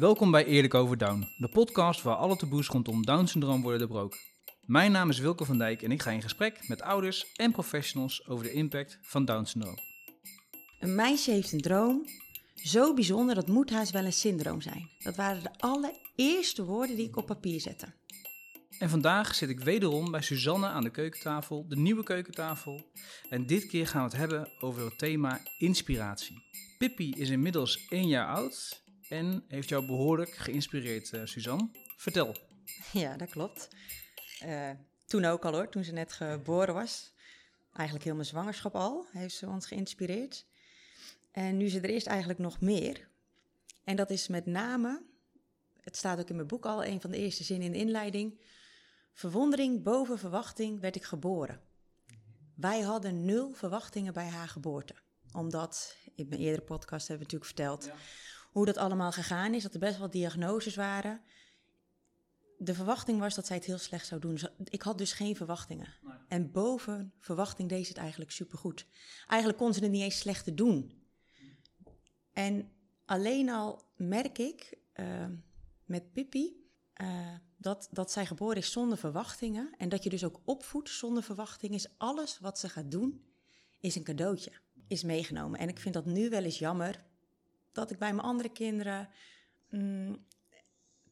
Welkom bij Eerlijk over Down, de podcast waar alle taboes rondom Down-syndroom worden doorbroken. Mijn naam is Wilke van Dijk en ik ga in gesprek met ouders en professionals over de impact van Down-syndroom. Een meisje heeft een droom, zo bijzonder dat moet haast wel een syndroom zijn. Dat waren de allereerste woorden die ik op papier zette. En vandaag zit ik wederom bij Suzanne aan de keukentafel, de nieuwe keukentafel. En dit keer gaan we het hebben over het thema inspiratie. Pippi is inmiddels één jaar oud en heeft jou behoorlijk geïnspireerd, uh, Suzanne. Vertel. Ja, dat klopt. Uh, toen ook al hoor, toen ze net geboren was. Eigenlijk heel mijn zwangerschap al, heeft ze ons geïnspireerd. En nu ze er is eigenlijk nog meer. En dat is met name, het staat ook in mijn boek al, een van de eerste zinnen in de inleiding. Verwondering boven verwachting werd ik geboren. Wij hadden nul verwachtingen bij haar geboorte. Omdat, in mijn eerdere podcast hebben we natuurlijk verteld hoe dat allemaal gegaan is. Dat er best wel diagnoses waren. De verwachting was dat zij het heel slecht zou doen. Ik had dus geen verwachtingen. En boven verwachting deed ze het eigenlijk supergoed. Eigenlijk kon ze het niet eens slechter doen. En alleen al merk ik uh, met Pippi uh, dat, dat zij geboren is zonder verwachtingen. En dat je dus ook opvoedt zonder verwachtingen. Is alles wat ze gaat doen, is een cadeautje. Is meegenomen. En ik vind dat nu wel eens jammer. Dat ik bij mijn andere kinderen mm,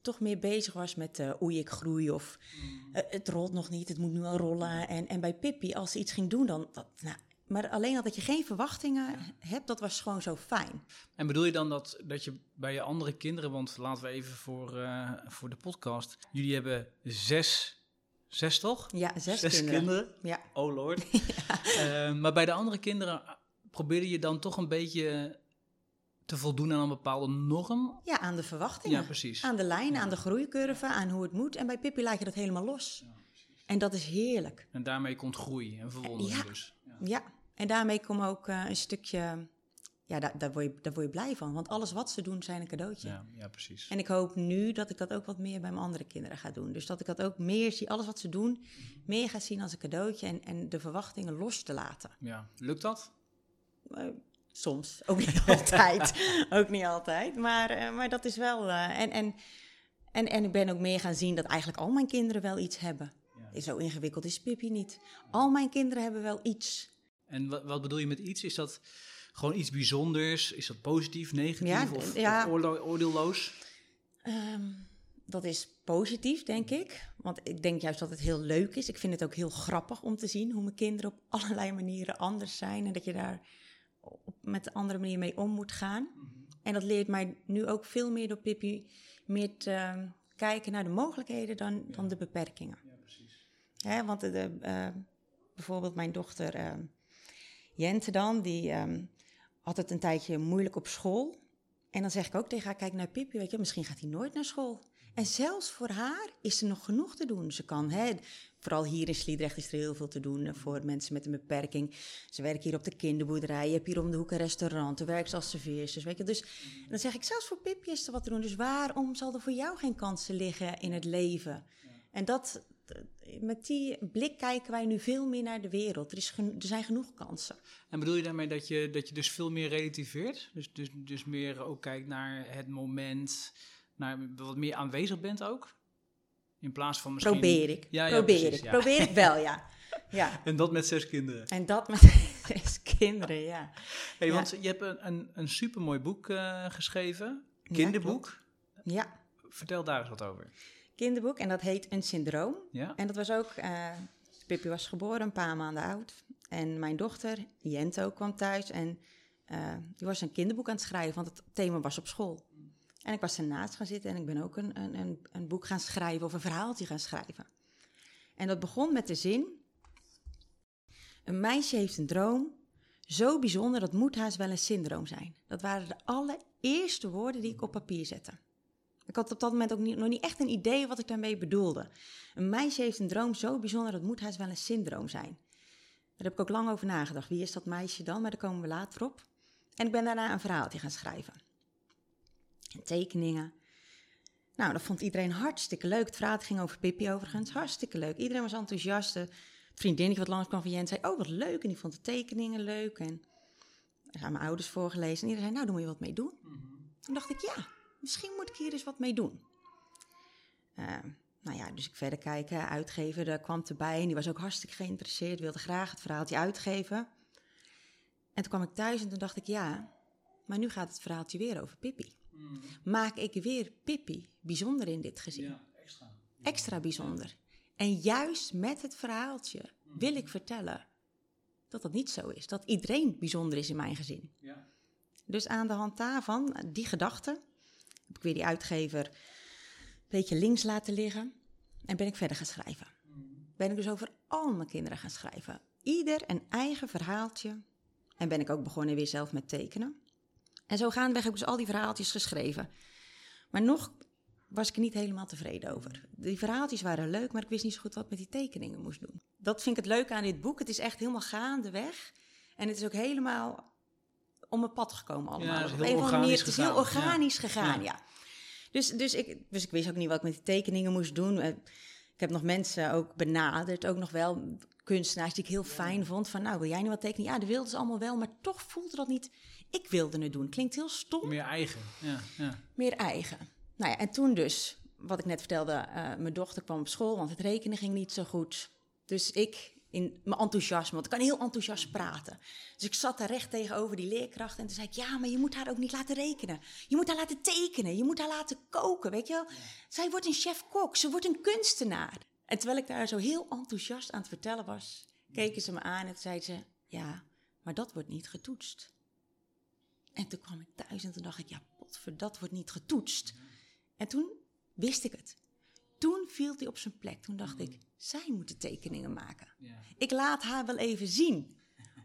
toch meer bezig was met uh, oei, ik groei. Of uh, het rolt nog niet, het moet nu al rollen. En, en bij Pippi, als ze iets ging doen, dan... Dat, nou, maar alleen al dat je geen verwachtingen hebt, dat was gewoon zo fijn. En bedoel je dan dat, dat je bij je andere kinderen, want laten we even voor, uh, voor de podcast. Jullie hebben zes, zes toch? Ja, zes, zes kinderen. kinderen. Ja. Oh lord. ja. maar bij de andere kinderen probeerde je dan toch een beetje te voldoen aan een bepaalde norm? Ja, aan de verwachtingen. Ja, precies. Aan de lijn, ja. aan de groeicurve, aan hoe het moet. En bij Pippi laat je dat helemaal los. Ja, en dat is heerlijk. En daarmee komt groei en verwondering ja. dus. Ja, en daarmee komt ook uh, een stukje, ja, daar, daar, word je, daar word je blij van. Want alles wat ze doen zijn een cadeautje. Ja, ja, precies. En ik hoop nu dat ik dat ook wat meer bij mijn andere kinderen ga doen. Dus dat ik dat ook meer zie, alles wat ze doen, meer ga zien als een cadeautje. En, en de verwachtingen los te laten. Ja, lukt dat? Soms, ook niet altijd. ook niet altijd. Maar, uh, maar dat is wel... Uh, en, en, en, en ik ben ook meer gaan zien dat eigenlijk al mijn kinderen wel iets hebben. Ja. Zo ingewikkeld is Pippi niet. Al mijn kinderen hebben wel iets. En wat, wat, bedoel je met iets? Is dat gewoon iets bijzonders? Is dat positief, negatief ja, of, ja. of oordeel, oordeelloos? Um, dat is positief, denk ik. Want ik denk juist dat het heel leuk is. Ik vind het ook heel grappig om te zien hoe mijn kinderen op allerlei manieren anders zijn. En dat je daar met een andere manier mee om moet gaan. En dat leert mij nu ook veel meer door Pippi meer te uh, kijken naar de mogelijkheden dan, ja. dan de beperkingen. Ja, precies. Want de, de, uh, bijvoorbeeld mijn dochter uh, Jente dan, die um, had het een tijdje moeilijk op school. En dan zeg ik ook tegen haar, kijk naar Pippi, weet je, misschien gaat hij nooit naar school. En zelfs voor haar is er nog genoeg te doen. Ze kan, hè, vooral hier in Sliedrecht is er heel veel te doen voor mensen met een beperking. Ze werken hier op de kinderboerderij, je hebt hier om de hoek een restaurant, er werkt als serveersters, weet je. Dus dan zeg ik, zelfs voor Pippi is er wat te doen. Dus waarom zal er voor jou geen kansen liggen in het leven? En dat, met die blik kijken wij nu veel meer naar de wereld. Er, is er zijn genoeg kansen. En bedoel je daarmee dat je, dat je dus veel meer relativeert? Dus, dus, dus meer ook kijkt naar het moment, naar wat meer aanwezig bent ook? In plaats van misschien... Probeer ik. Ja, ja, Probeer precies, ik. ja. Probeer ik wel, ja. ja. En dat met zes kinderen. En dat met zes kinderen, ja. Hey, ja. Want je hebt een, een, een supermooi boek uh, geschreven. Kinderboek. Ja, ja. Vertel daar eens wat over kinderboek en dat heet Een Syndroom. Ja. En dat was ook, uh, Pippi was geboren, een paar maanden oud. En mijn dochter, Jento, kwam thuis en uh, die was een kinderboek aan het schrijven, want het thema was op school. En ik was ernaast gaan zitten en ik ben ook een, een, een, boek gaan schrijven of een verhaaltje gaan schrijven. En dat begon met de zin, een meisje heeft een droom, zo bijzonder dat moet haast wel een syndroom zijn. Dat waren de allereerste woorden die ik op papier zette. Ik had op dat moment ook niet, nog niet echt een idee wat ik daarmee bedoelde. Een meisje heeft een droom zo bijzonder, dat moet haast wel een syndroom zijn. Daar heb ik ook lang over nagedacht. Wie is dat meisje dan? Maar daar komen we later op. En ik ben daarna een verhaaltje gaan schrijven. En tekeningen. Nou, dat vond iedereen hartstikke leuk. Het verhaal ging over Pippi overigens. Hartstikke leuk. Iedereen was enthousiast. Het vriendinnetje wat langs kwam van Jens zei, oh wat leuk. En die vond de tekeningen leuk. En aan mijn ouders voorgelezen. En iedereen zei, nou, daar moet je wat mee doen. Mm -hmm. Toen dacht ik, ja, misschien moet ik hier eens wat mee doen. Uh, nou ja, dus ik verder kijken, uitgeven, daar kwam erbij en die was ook hartstikke geïnteresseerd, wilde graag het verhaaltje uitgeven. En toen kwam ik thuis en toen dacht ik, ja, maar nu gaat het verhaaltje weer over Pippi. Mm. Maak ik weer Pippi bijzonder in dit gezin? Ja, extra. Extra bijzonder. En juist met het verhaaltje mm. wil ik vertellen dat dat niet zo is. Dat iedereen bijzonder is in mijn gezin. Ja. Dus aan de hand daarvan, die gedachte, heb ik weer die uitgever een beetje links laten liggen. En ben ik verder gaan schrijven. Mm. Ben ik dus over al mijn kinderen gaan schrijven. Ieder een eigen verhaaltje. En ben ik ook begonnen weer zelf met tekenen. En zo gaandeweg heb ik dus al die verhaaltjes geschreven. Maar nog was ik niet helemaal tevreden over. Die verhaaltjes waren leuk, maar ik wist niet zo goed wat ik met die tekeningen moest doen. Dat vind ik het leuke aan dit boek. Het is echt helemaal gaandeweg. En het is ook helemaal om mijn pad gekomen allemaal. Ja, een of andere manier. Het is heel organisch gegaan, ja. Dus, dus, ik, dus ik wist ook niet wat ik met die tekeningen moest doen. Eh, ik heb nog mensen ook benaderd, ook nog wel kunstenaars die ik heel fijn vond. Van nou, wil jij niet wat tekenen? Ja, dat wilden ze allemaal wel, maar toch voelde dat niet ik wilde het doen. Klinkt heel stom. Meer eigen, ja. ja. Meer eigen. Nou ja, en toen dus, wat ik net vertelde, uh, mijn dochter kwam op school, want het rekenen ging niet zo goed. Dus ik, in mijn enthousiasme, want ik kan heel enthousiast praten. Dus ik zat daar recht tegenover die leerkracht en toen zei ik, ja, maar je moet haar ook niet laten rekenen. Je moet haar laten tekenen, je moet haar laten koken, weet je wel. Zij wordt een chef-kok, ze wordt een kunstenaar. En terwijl ik daar zo heel enthousiast aan het vertellen was, keken ze me aan en zei ze, ja, maar dat wordt niet getoetst. En toen kwam ik thuis en toen dacht ik, ja, potver, dat wordt niet getoetst. En toen wist ik het. Toen viel hij op zijn plek. Toen dacht ik, zij moet de tekeningen maken. Ik laat haar wel even zien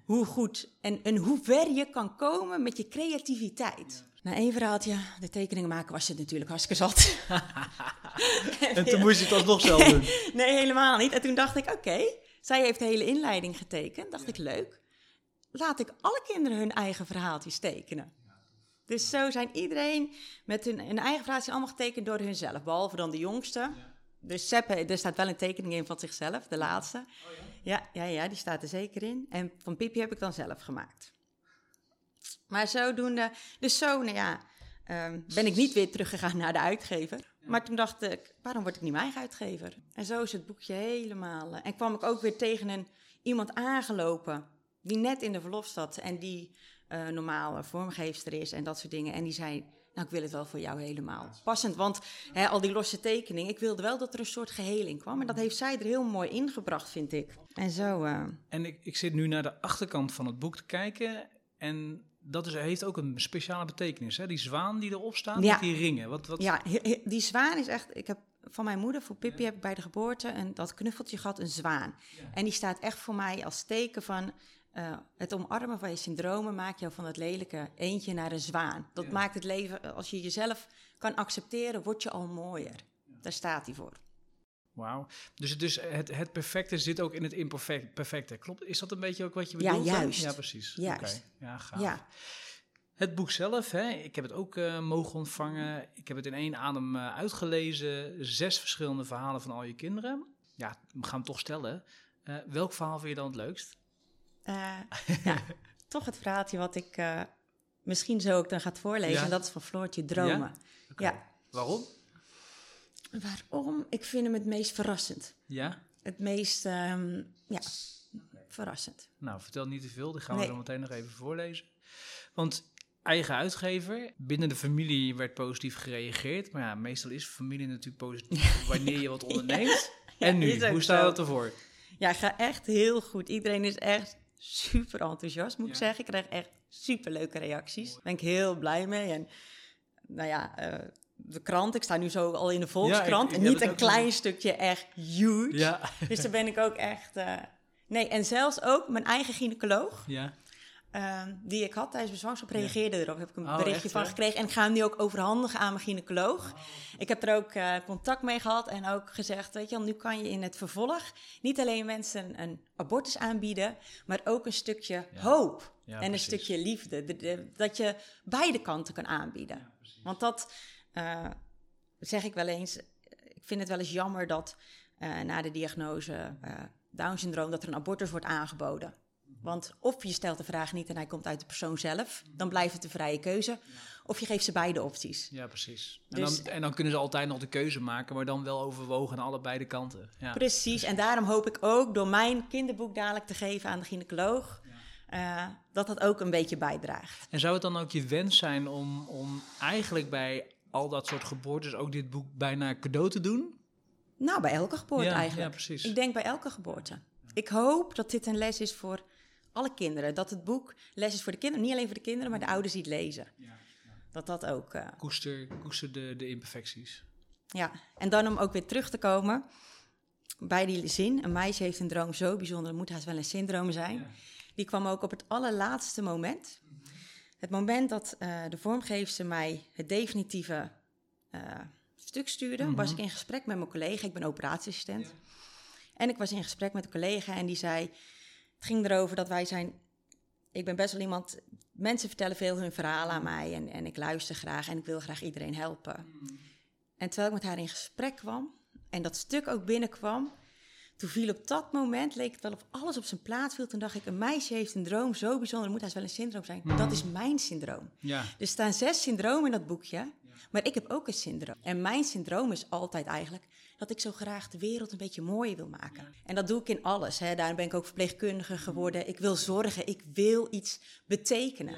hoe goed en, en hoe ver je kan komen met je creativiteit. Na één verhaaltje, de tekeningen maken, was het natuurlijk hartstikke zat. en toen moest je het alsnog zelf doen? nee, helemaal niet. En toen dacht ik, oké, zij heeft de hele inleiding getekend. Dacht ik, leuk laat ik alle kinderen hun eigen verhaaltjes tekenen. Dus zo zijn iedereen met hun, hun eigen verhaaltje allemaal getekend door hunzelf. Behalve dan de jongste. Dus Seppe, er staat wel een tekening in van zichzelf, de laatste. Oh ja? Ja, ja, ja, die staat er zeker in. En van Pipi heb ik dan zelf gemaakt. Maar zodoende, dus zo, nou ja, ehm, ben ik niet weer teruggegaan naar de uitgever. Maar toen dacht ik, waarom word ik niet mijn eigen uitgever? En zo is het boekje helemaal. Uh, en kwam ik ook weer tegen een, iemand aangelopen die net in de verlof zat en die uh, normaal vormgeefster is en dat soort dingen. En die zei, nou, ik wil het wel voor jou helemaal passend. Want hè, al die losse tekeningen, ik wilde wel dat er een soort geheel in kwam. En dat heeft zij er heel mooi ingebracht, vind ik. En zo... Uh... En ik, ik zit nu naar de achterkant van het boek te kijken en... Dat is, heeft ook een speciale betekenis, hè? Die zwaan die erop staat, ja. met die ringen. Wat, wat... Ja, die zwaan is echt... Ik heb van mijn moeder, voor Pippi, heb ik bij de geboorte een, dat knuffeltje gehad, een zwaan. En die staat echt voor mij als teken van uh, het omarmen van je syndromen maakt jou van het lelijke eentje naar een zwaan. Dat maakt het leven, als je jezelf kan accepteren, word je al mooier. Daar staat hij voor. Wauw. Dus, dus het, het perfecte zit ook in het imperfecte. Klopt? Is dat een beetje ook wat je bedoelt? Ja, juist. Ja, precies. Juist. Ja, gaaf. Ja. Het boek zelf, hè, ik heb het ook uh, mogen ontvangen. Ik heb het in één adem uh, uitgelezen. Zes verschillende verhalen van al je kinderen. Ja, we gaan het toch stellen. Uh, welk verhaal vind je dan het leukst? Uh, ja, toch het verhaaltje wat ik uh, misschien zo ook dan gaat voorlezen. Ja. En dat is van Floortje Dromen. Ja? Okay. ja? Waarom? Waarom? Ik vind hem het meest verrassend. Ja? Het meest, um, ja, verrassend. Nou, vertel niet te veel. Die gaan we zo meteen nog even voorlezen. Want eigen uitgever. Binnen de familie werd positief gereageerd. Maar ja, meestal is familie natuurlijk positief wanneer je wat onderneemt. ja, en nu, hoe staat het ervoor? Ja, ga echt heel goed. Iedereen is echt super enthousiast, moet ik zeggen. Ik krijg echt super leuke reacties. Daar ben ik heel blij mee. En nou ja, uh, de krant, ik sta nu zo al in de Volkskrant. Ja, en niet een klein stukje, echt huge. Ja. Dus daar ben ik ook echt... Uh, nee, en zelfs ook mijn eigen gynaecoloog. Ja. Ehm, die ik had tijdens mijn zwangerschap, reageerde erop. Heb ik een oh, berichtje van gekregen. En ik ga hem nu ook overhandigen aan mijn gynaecoloog. Oh. Ik heb er ook uh, contact mee gehad en ook gezegd, weet je wel, nu kan je in het vervolg niet alleen mensen een abortus aanbieden, maar ook een stukje hoop en een stukje liefde. dat je beide kanten kan aanbieden. Want dat uh, zeg ik wel eens, ik vind het wel eens jammer dat uh, na de diagnose Down syndroom, dat er een abortus wordt aangeboden. Want of je stelt de vraag niet en hij komt uit de persoon zelf, dan blijft het een vrije keuze. Of je geeft ze beide opties. Ja, precies. En, Dus- dan, en dan kunnen ze altijd nog de keuze maken, maar dan wel overwogen aan allebei de kanten. Ja. Precies, en daarom hoop ik ook door mijn kinderboek dadelijk te geven aan de gynaecoloog, eh, dat dat ook een beetje bijdraagt. En zou het dan ook je wens zijn om, om eigenlijk bij al dat soort geboortes ook dit boek bijna cadeau te doen? Nou, bij elke geboorte eigenlijk. ja, precies. Ik denk bij elke geboorte. Ik hoop dat dit een les is voor alle kinderen. Dat het boek les is voor de kinderen, niet alleen voor de kinderen, maar de ouders die het lezen. Dat dat ook. eh, Koester, koester de, de imperfecties. ja, en dan om ook weer terug te komen bij die zin. Een meisje heeft een droom zo bijzonder, het moet haast wel een syndroom zijn. Die kwam ook op het allerlaatste moment. Het moment dat eh, de vormgeefster mij het definitieve eh, stuk stuurde, was ik in gesprek met mijn collega. Ik ben operatieassistent. En ik was in gesprek met een collega en die zei... Het ging erover dat wij zijn... Ik ben best wel iemand... Mensen vertellen veel hun verhalen aan mij en, en ik luister graag en ik wil graag iedereen helpen. En terwijl ik met haar in gesprek kwam en dat stuk ook binnenkwam, toen viel op dat moment, leek het wel of alles op zijn plaats viel. Toen dacht ik, een meisje heeft een droom zo bijzonder, moet haast wel een syndroom zijn. Dat is mijn syndroom. Ja, Er staan zes syndromen in dat boekje, maar ik heb ook een syndroom. En mijn syndroom is altijd eigenlijk dat ik zo graag de wereld een beetje mooier wil maken. En dat doe ik in alles. Hè. Daarom ben ik ook verpleegkundige geworden. Ik wil zorgen, ik wil iets betekenen.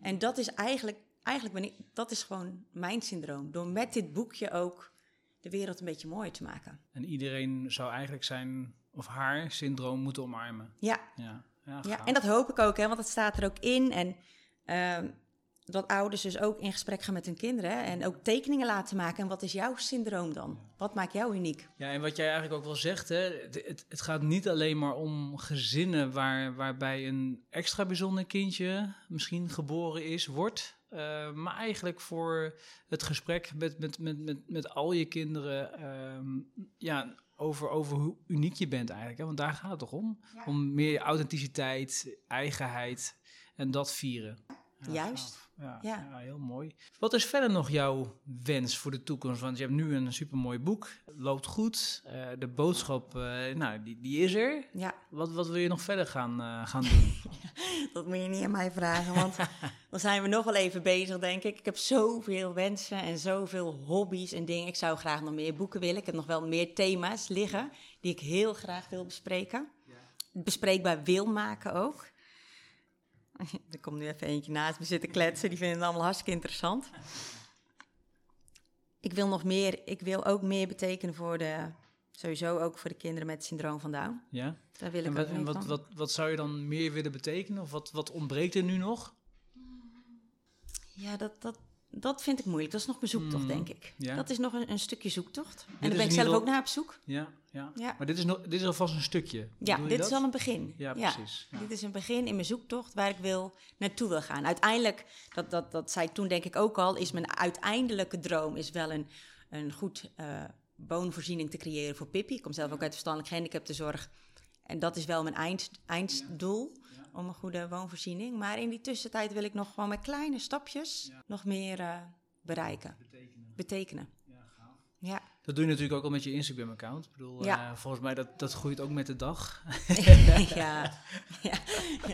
En dat is eigenlijk, eigenlijk ben ik, dat is gewoon mijn syndroom. Door met dit boekje ook de wereld een beetje mooier te maken. en iedereen zou eigenlijk zijn of haar syndroom moeten omarmen. Ja, Ja, ja, Ja, en dat hoop ik ook, hè, want dat staat er ook in. En ehm, dat ouders dus ook in gesprek gaan met hun kinderen. en ook tekeningen laten maken. En wat is jouw syndroom dan? Wat maakt jou uniek? Ja, en wat jij eigenlijk ook wel zegt, hè, het, het, het gaat niet alleen maar om gezinnen waar, waarbij een extra bijzonder kindje misschien geboren is, wordt. eh, maar eigenlijk voor het gesprek met, met, met, met, met al je kinderen ehm, ja, over, over hoe uniek je bent eigenlijk. Hè? Want daar gaat het toch om? Om meer authenticiteit, eigenheid en dat vieren. Ja, Juist. Ja, Ja. ja, heel mooi. Wat is verder nog jouw wens voor de toekomst? Want je hebt nu een supermooi boek, loopt goed. Eh, de boodschap, eh, nou, die, die is er. Ja, Wat, wat wil je nog verder gaan, eh, gaan doen? dat moet je niet aan mij vragen, want dan zijn we nog wel even bezig, denk ik. Ik heb zoveel wensen en zoveel hobby's en dingen. Ik zou graag nog meer boeken willen. Ik heb nog wel meer thema's liggen die ik heel graag wil bespreken. Bespreekbaar wil maken ook. Er komt nu even eentje naast me zitten kletsen. Die vinden het allemaal hartstikke interessant. Ik wil nog meer, ik wil ook meer betekenen voor de, sowieso ook voor de kinderen met het syndroom van Down. Ja? Daar wil ik En, wat, en wat, wat, wat zou je dan meer willen betekenen? Of wat, wat ontbreekt er nu nog? Ja, dat, dat, dat vind ik moeilijk. Dat is nog mijn zoektocht, Mm, denk ik. ja. Dat is nog een, een stukje zoektocht. En daar ben ik zelf ook naar op zoek. Ja, ja. Ja, Maar dit is, nog, dit is alvast een stukje. ja dit dat? is al een begin. Ja, precies. Ja. Dit is een begin in mijn zoektocht waar ik wil naartoe wil gaan. Uiteindelijk, dat, dat, dat zei ik toen denk ik ook al, is mijn uiteindelijke droom is wel een, een goed eh woonvoorziening te creëren voor Pippi. Ik kom zelf ook uit verstandelijk gehandicaptenzorg. En dat is wel mijn eind, einddoel, om een goede woonvoorziening. Maar in die tussentijd wil ik nog gewoon met kleine stapjes nog meer eh, bereiken, Betekenen. betekenen. Ja, gaaf. Ja. Dat doe je natuurlijk ook al met je Instagram-account. Ik bedoel, Ja. eh, volgens mij dat, dat groeit ook met de dag. ja. ja.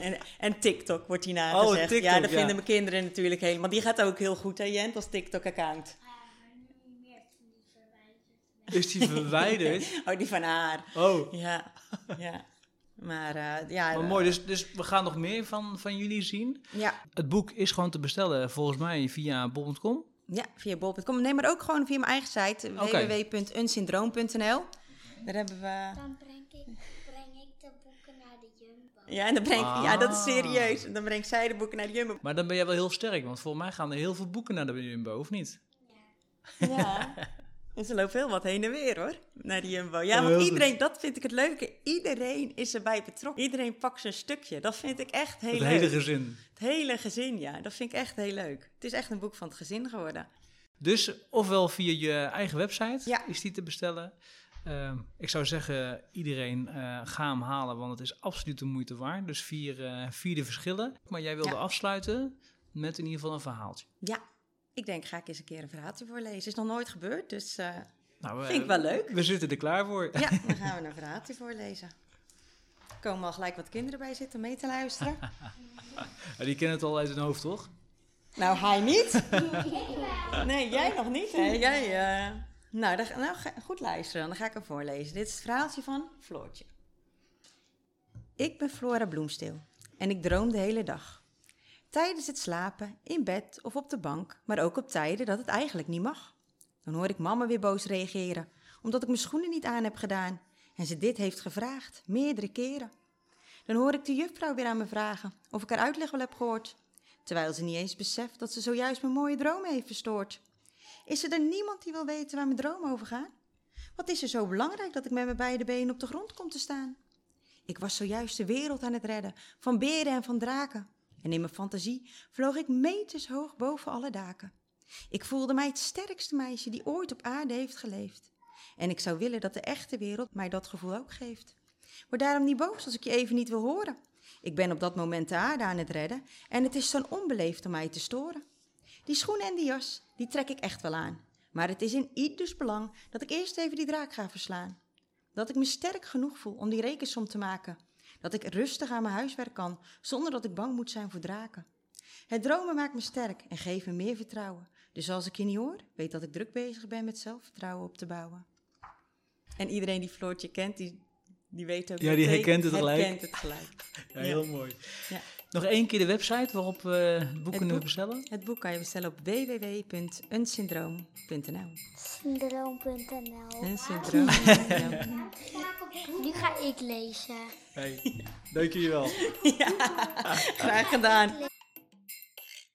En, en TikTok wordt hierna Oh, gezegd. TikTok, ja, dat ja. vinden mijn kinderen natuurlijk helemaal. Die gaat ook heel goed, hè Jent, als TikTok-account. Is die verwijderd? Oh, die van haar. Oh, Ja, ja. Maar eh, ja... maar eh, mooi. Dus, dus we gaan nog meer van, van jullie zien. Ja, Het boek is gewoon te bestellen volgens mij via bol.com. ja, via bol.com. Nee, maar ook gewoon via mijn eigen site, www.unsyndroom.nl. Daar hebben we... Dan breng ik, breng ik de boeken naar de Jumbo. Ja, en dan breng ja, dat is Ah. serieus. En dan brengt zij de boeken naar de Jumbo. Maar dan ben jij wel heel sterk, want volgens mij gaan er heel veel boeken naar de Jumbo, of niet? Ja. En ze loopt heel wat heen en weer hoor, naar de Jumbo. Ja, want iedereen, dat vind ik het leuke. Iedereen is erbij betrokken. Iedereen pakt zijn stukje. Dat vind ik echt heel Het leuk. hele gezin. Het hele gezin, ja. Dat vind ik echt heel leuk. Het is echt een boek van het gezin geworden. Dus ofwel via je eigen website Ja. is die te bestellen. Ehm, ik zou zeggen, iedereen eh, ga hem halen, want het is absoluut de moeite waard. Dus vier, eh, vier de verschillen. Maar jij wilde Ja. afsluiten met in ieder geval een verhaaltje. Ja, ik denk, ga ik eens een keer een verhaaltje voorlezen. Is nog nooit gebeurd, dus eh, Nou, vind ik wel leuk. We zitten er klaar voor. Ja, dan gaan we een verhaaltje voorlezen. komen al gelijk wat kinderen bij zitten om mee te luisteren. Die kennen het al uit hun hoofd, toch? nou, hij niet. Nee, jij nog niet. Hè? Jij, eh, Nou, dan, nou, ga- goed luisteren dan. Dan ga ik hem voorlezen. Dit is het verhaaltje van Floortje. Ik ben Flora Bloemsteel en ik droom de hele dag. Tijdens het slapen, in bed of op de bank, maar ook op tijden dat het eigenlijk niet mag. Dan hoor ik mama weer boos reageren, omdat ik mijn schoenen niet aan heb gedaan en ze dit heeft gevraagd, meerdere keren. Dan hoor ik de juffrouw weer aan me vragen of ik haar uitleg wel heb gehoord, terwijl ze niet eens beseft dat ze zojuist mijn mooie droom heeft verstoord. Is er dan niemand die wil weten waar mijn dromen over gaan? Wat is er zo belangrijk dat ik met mijn beide benen op de grond kom te staan? Ik was zojuist de wereld aan het redden, van beren en van draken. En in mijn fantasie vloog ik meters hoog boven alle daken. Ik voelde mij het sterkste meisje die ooit op aarde heeft geleefd. En ik zou willen dat de echte wereld mij dat gevoel ook geeft. Word daarom niet boos als ik je even niet wil horen. Ik ben op dat moment de aarde aan het redden en het is zo'n onbeleefd om mij te storen. Die schoenen en die jas, die trek ik echt wel aan. Maar het is in ieders belang dat ik eerst even die draak ga verslaan. Dat ik me sterk genoeg voel om die rekensom te maken. Dat ik rustig aan mijn huiswerk kan, zonder dat ik bang moet zijn voor draken. Het dromen maakt me sterk en geeft me meer vertrouwen. Dus als ik je niet hoor, weet dat ik druk bezig ben met zelfvertrouwen op te bouwen. En iedereen die Floortje kent, die, die weet ook... Ja, die herkent het gelijk. Herkent het gelijk. Ja, heel mooi. Ja. Nog één keer de website waarop we het boek Het kunnen boek? bestellen. Het boek kan je bestellen op www.unsyndroom.nl. Syndroom.nl. Syndroom. Nu ga ik lezen. Hey, dank jullie wel. Graag gedaan.